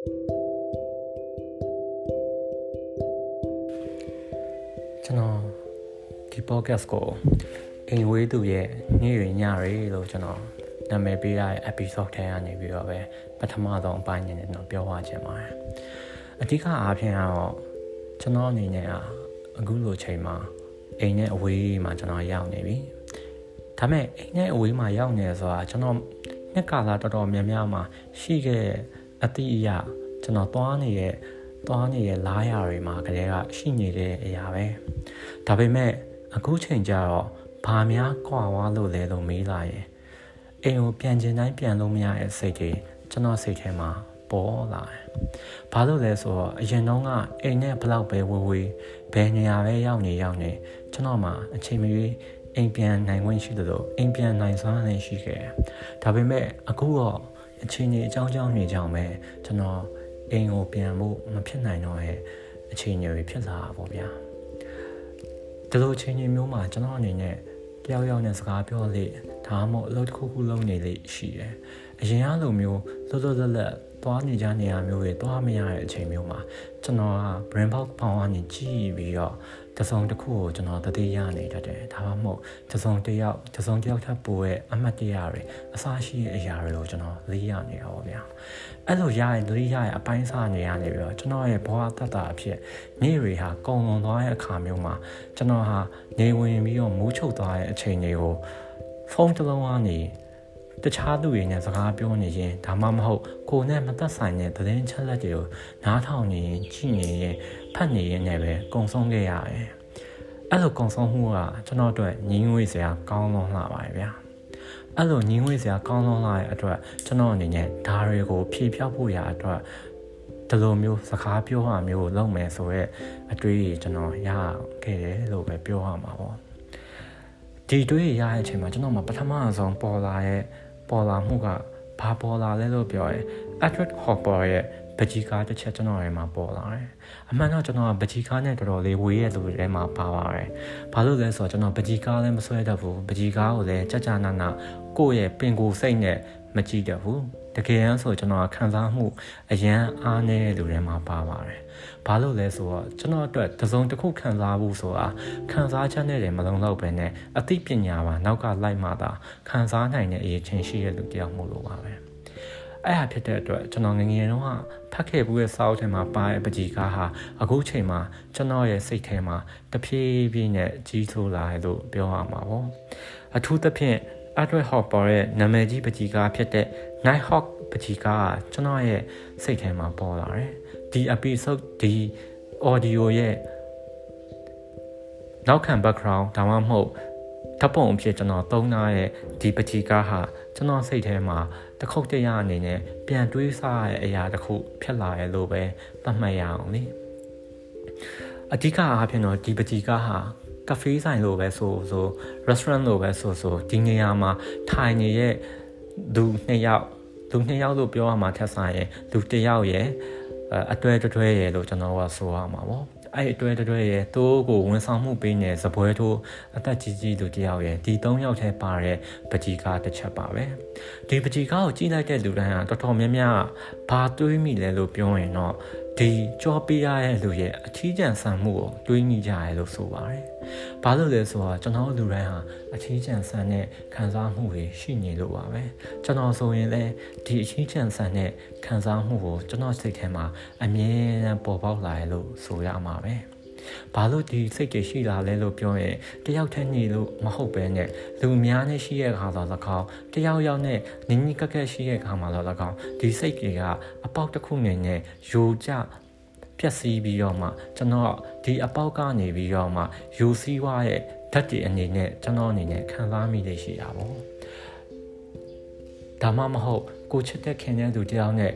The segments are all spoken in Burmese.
ကျွန်တော်ဒီ podcast ကိုအိမ်ဝေးသူရဲ့ညရညရီလို့ကျွန်တော်နာမည်ပေးရတဲ့ episode ထဲကနေပြီးတော့ပဲပထမဆုံးအပိုင်းနဲ့တော့ပြောသွားခြင်းပါတယ်အဓိကအားဖြင့်ကတော့ကျွန်တော်အနေနဲ့အခုလိုချိန်မှာအိမ်နဲ့အဝေးမှာကျွန်တော်ရောက်နေပြီဒါပေမဲ့အိမ်နဲ့အဝေးမှာရောက်နေဆိုတာကျွန်တော်နှစ်ကာလတော်တော်များများမှာရှိခဲ့ အတိအယကျွန်တော်သွားနေတဲ့သွားနေတဲ့လားရတွေမှာကလေးကရှိနေတဲ့အရာပဲဒါပေမဲ့အခုချိန်ကျတော့ဘာများကွာဝါလို့လဲလို့မေးလာရင်အိမ်ကိုပြန်ကျင်တိုင်းပြန်လို့မရတဲ့စိတ်တွေကျွန်တော်စိတ်ထဲမှာပေါ်လာတယ်။ဘာလို့လဲဆိုတော့အရင်တုန်းကအိမ်နဲ့ဘလောက်ပဲဝေးဝေးဘယ်နေရာပဲရောက်နေရောက်နေကျွန်တော်မှအချိန်မရွေးအိမ်ပြန်နိုင်ခွင့်ရှိသလိုအိမ်ပြန်နိုင်စွမ်းလည်းရှိခဲ့တယ်။ဒါပေမဲ့အခုတော့ အချိန်ကြီးအကြောင်းကြောင်းနေကြောင်ပဲကျွန်တော်အိမ်ကိုပြန်ဖို့မဖြစ်နိုင်တော့ရဲ့အချိန်ကြီးဖြစ်လာပါဗျာ။ဒီလိုအချိန်ကြီးမျိုးမှာကျွန်တော်အနေနဲ့တယောက်ယောက်နဲ့စကားပြောလေဒါမှမဟုတ်အလုပ်တစ်ခုခုလုပ်နေလေရှိတယ်။အရင်အလိုမျိုးလွတ်လွတ်လပ်လပ် သွားနေကြနေရမျိုးတွေသွားမရတဲ့အချိန်မျိုးမှာကျွန်တော်က brain box ဖောင်းကနေကြည့်ပြီးတော့တစုံတစ်ခုကိုကျွန်တော်တတိယနေတတ်တယ်ဒါမှမဟုတ်တစုံတစ်ယောက်တစုံတစ်ယောက်ထပ်ပို့ရဲ့အမှတ်တရတွေအစားရှိတဲ့အရာတွေကိုကျွန်တော်လေးရနေတာပေါ့ဗျာအဲ့လိုရရင်လေးရရင်အပိုင်းစားနေရနေပြီးတော့ကျွန်တော်ရဲ့ဘဝတတ်တာအဖြစ်နေ့တွေဟာကုံလွန်သွားတဲ့အခါမျိုးမှာကျွန်တော်ဟာနေဝင်ပြီးတော့မူးချုပ်သွားတဲ့အချိန်တွေကိုဖုန်းတစ်လုံးကနေ တခြားသူတွေနဲ့စကားပြောနေရင်ဒါမှမဟုတ်ကိုယ်နဲ့မသက်ဆိုင်တဲ့သတင်းချက်လက်တွေကိုနားထောင်နေရင်ကြည့်နေရင်ဖတ်နေရင်လည်းပဲကုံဆုံးခဲ့ရတယ်။အဲ့လိုကုံဆုံးမှုကကျွန်တော်အတွက်ညီငွေစရာကောင်းလွန်လာပါတယ်ဗျာ။အဲ့လိုညီငွေစရာကောင်းလွန်လာတဲ့အတွက်ကျွန်တော်အနေနဲ့ဓာတ်တွေကိုဖြည့်ဖြောက်ဖို့ရအတွက်ဒီလိုမျိုးစကားပြောရမျိုးလုပ်မယ်ဆိုရက်အတွေးကျွန်တော်ရခဲ့တယ်လို့ပဲပြောရမှာပေါ့။ ဒီတွေးရတဲ့အချိန်မှာကျွန်တော်မှပထမဆုံးပေါ်လာတဲ့ပေါ်လာမှုကဘာပေါ်လာလဲလို့ပြောရင် Edward Hopper ရဲ့ပကြီကားတစ်ချက်ကျွန်တော်ရဲ့မှာပေါ်လာတယ်။အမှန်တော့ကျွန်တော်ကပကြီကားနဲ့တော်တော်လေးဝေးရဲ့လူတွေထဲမှာပါပါတယ်။ဘာလို့လဲဆိုတော့ကျွန်တော်ပကြီကားလည်းမဆွဲတတ်ဘူး။ပကြီးကားကိုလည်းကြကြနာနာကိုယ့်ရဲ့ပင်ကိုယ်စိတ်နဲ့မကြည့်တတ်ဘူး။ တကယ်ဆိုကျွန်တော်ခံစားမှုအရန်အားနည်းတဲ့လူတွေမှာပါပါတယ်။ဘာလို့လဲဆိုတော့ကျွန်တော်အတွက်တစုံတစ်ခုခံစားဖို့ဆိုတာခံစားချက်နဲ့လည်းမလုံလောက်ပဲနဲ့အသိပညာပါနောက်ကလိုက်မှသာခံစားနိုင်တဲ့အရေးချင်းရှိတဲ့လူတယောက်မို့လို့ပါပဲ။အဲ့ဟာဖြစ်တဲ့အတွက်ကျွန်တော်ငငယ်တုန်းကဖတ်ခဲ့ဘူးရဲ့စာအုပ်ထဲမှာပါတဲ့ပကြီကားဟာအခုချိန်မှာကျွန်တော်ရဲ့စိတ်ထဲမှာတဖြည်းဖြည်းနဲ့ကြီးဆိုးလာတယ်လို့ပြောရမှာပေါ့။အထူးသဖြင့် Edward Hopper ရဲ့နာမည်ကြီးပကြီကားဖြစ်တဲ့ Nighthawk ပကြီကားကကျွန်တော်ရဲ့စိတ်ထဲမှာပေါ်လာတယ်။ဒီ episode ဒီ audio ရဲ့နောက်ခံ background ဒါမှမဟုတ်ဓာတ်ပုံအဖြစ်ကျွန်တော်သုံးထားတဲ့ဒီပကြီကားဟာကျွန်တော်စိတ်ထဲမှာတခုတ်တရအနေနဲ့ပြန်တွေးစားရတဲ့အရာတစ်ခုဖြစ်လာရလို့ပဲသတ်မှတ်ရအောင်လေအဓိကအားဖြင့်တော့ဒီပကြီကားဟာ ကဖေးဆိုင်လိုပဲဆိုဆို restaurant လိုပဲဆိုဆိုဒီနေရာမှာထိုင်နေတဲ့လူနှစ်ယောက်လူနှစ်ယောက်လို့ပြောရမှာထက်ဆိုင်ရင်လူတစ်ယောက်ရဲ့အတွဲတွဲရဲ့လို့ကျွန်တော်ကဆိုရမှာပေါ့အဲ့အတွဲတွဲရဲ့တိုးကိုဝန်ဆောင်မှုပေးနေစပွဲထိုးအသက်ကြီးကြီးလူတယောက်ရဲ့ဒီ၃ယောက်ထဲပါတဲ့ပကြီကားတစ်ချက်ပါပဲဒီပကြီကားကိုကြည့်လိုက်တဲ့လူတိုင်းကတော်တော်များများဘာတွေးမိလဲလို့ပြောရင်တော့ ဒီကြောပေးရတဲ့လူရဲ့အထီးကျန်ဆန်မှုကိုတွေးမိကြရလို့ဆိုပါတယ်။ဘာလို့လဲဆိုတော့ကျွန်တော်လူတိုင်းဟာအထီးကျန်ဆန်တဲ့ခံစားမှုတွေရှိနေလို့ပါပဲ။ကျွန်တော်ဆိုရင်လည်းဒီအထီးကျန်ဆန်တဲ့ခံစားမှုကိုကျွန်တော်စိတ်ထဲမှာအမြဲတမ်းပေါ်ပေါက်လာရလို့ဆိုရမှာပဲ။ ဘာလို့ဒီစိတ်တွေရှိလာလဲလို့ပြောရင်တယောက်တည်းနေလို့မဟုတ်ပဲနဲ့လူများနဲ့ရှိရဲ့ခါတော့၎င်းတယောက်ယောက်နဲ့နင်းနီးကက်ကက်ရှိရဲ့ခါမှာတော့၎င်းဒီစိတ်တွေကအပေါက်တစ်ခုနေနဲ့ယိုကျပျက်စီးပြီးတော့မှကျွန်တော်ဒီအပေါက်ကနေပြီးတော့မှယူစည်းွားရဲ့ဓာတ်တွေအနေနဲ့ကျွန်တော်အနေနဲ့ခံစားမိလေရှိတာပေါ့ဒါမှမဟုတ်ကိုချစ်တဲ့ခင်တဲ့သူတယောက်နဲ့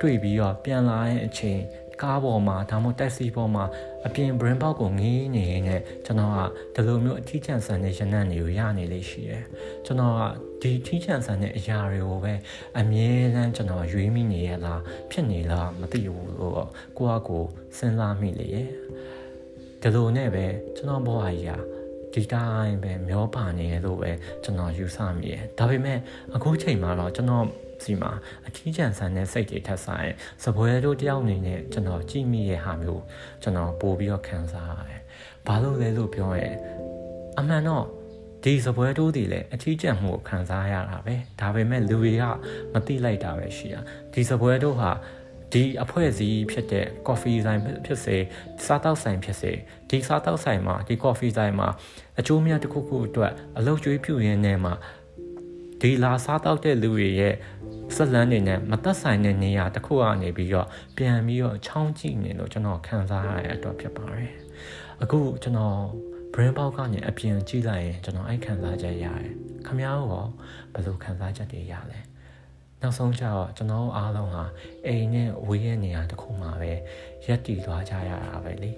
တွေ့ပြီးတော့ပြန်လာတဲ့အချိန် ကားပေါ်မှာဒါမှမဟုတ်တက်စီပေါ်မှာအပြင် brain box ကိုငေးနေနေကျွန်တော်ကဒီလိုမျိုးအထီးကျန်ဆန်တဲ့ရနံ့တွေကိုရနေလေးရှိတယ်ကျွန်တော်ကဒီထီးကျန်ဆန်တဲ့အရာတွေကိုပဲအမြဲတမ်းကျွန်တော်ရွေးမိနေရလားဖြစ်နေလားမသိဘူးလို့ကိုကကိုစဉ်းစားမိလေရဲ့ဒီလိုနဲ့ပဲကျွန်တော်ဘဝကြီးဟာဒီတိုင်းပဲမျောပါနေလို့ပဲကျွန်တော်ယူဆမိတယ်ဒါပေမဲ့အခုချိန်မှာတော့ကျွန်တော် စီမှာအထီးကျန်ဆန်တဲ့စိတ်တွေထက်ဆိုင်စပွဲတို့တယောက်အနေနဲ့ကျွန်တော်ကြည့်မိရဲ့ဟာမျိုးကျွန်တော်ပို့ပြီးတော့ခံစားရတယ်။ဘာလို့လဲလို့ပြောရင်အမှန်တော့ဒီစပွဲတိုးတွေလည်းအထီးကျန်မှုကိုခံစားရတာပဲဒါပေမဲ့လူတွေကမသိလိုက်တာပဲရှိတာဒီစပွဲတိုးဟာဒီအဖွဲ့အစည်းဖြစ်တဲ့ coffee ဆိုင်ဖြစ်စေစားတောက်ဆိုင်ဖြစ်စေဒီစားတောက်ဆိုင်မှာဒီ coffee ဆိုင်မှာအကျိုးများတစ်ခုခုအတွက်အလုပ်ကျွေးပြုရင်းနဲ့မှာ ဒီလာစားတောက်တဲ့လူတွေရဲ့ဆက်လန်းနေနဲ့မသက်ဆိုင်တဲ့နေရာတစ်ခုကနေပြီးတော့ပြန်ပြီးတော့ချောင်းကြည့်နေလို့ကျွန်တော်ခံစားရတဲ့အတွက်ဖြစ်ပါတယ်အခုကျွန်တော် brain box ကနေအပြင်ကြည့်လိုက်ရင်ကျွန်တော်အဲ့ခံစားချက်ရတယ်ခမ ्या ရောဘယ်လိုခံစားချက်တွေရလဲနောက်ဆုံးကျတော့ကျွန်တော်အားလုံးဟာအိမ်နဲ့ဝေးရဲ့နေရာတစ်ခုမှာပဲရက်တည်သွားကြရတာပဲလေ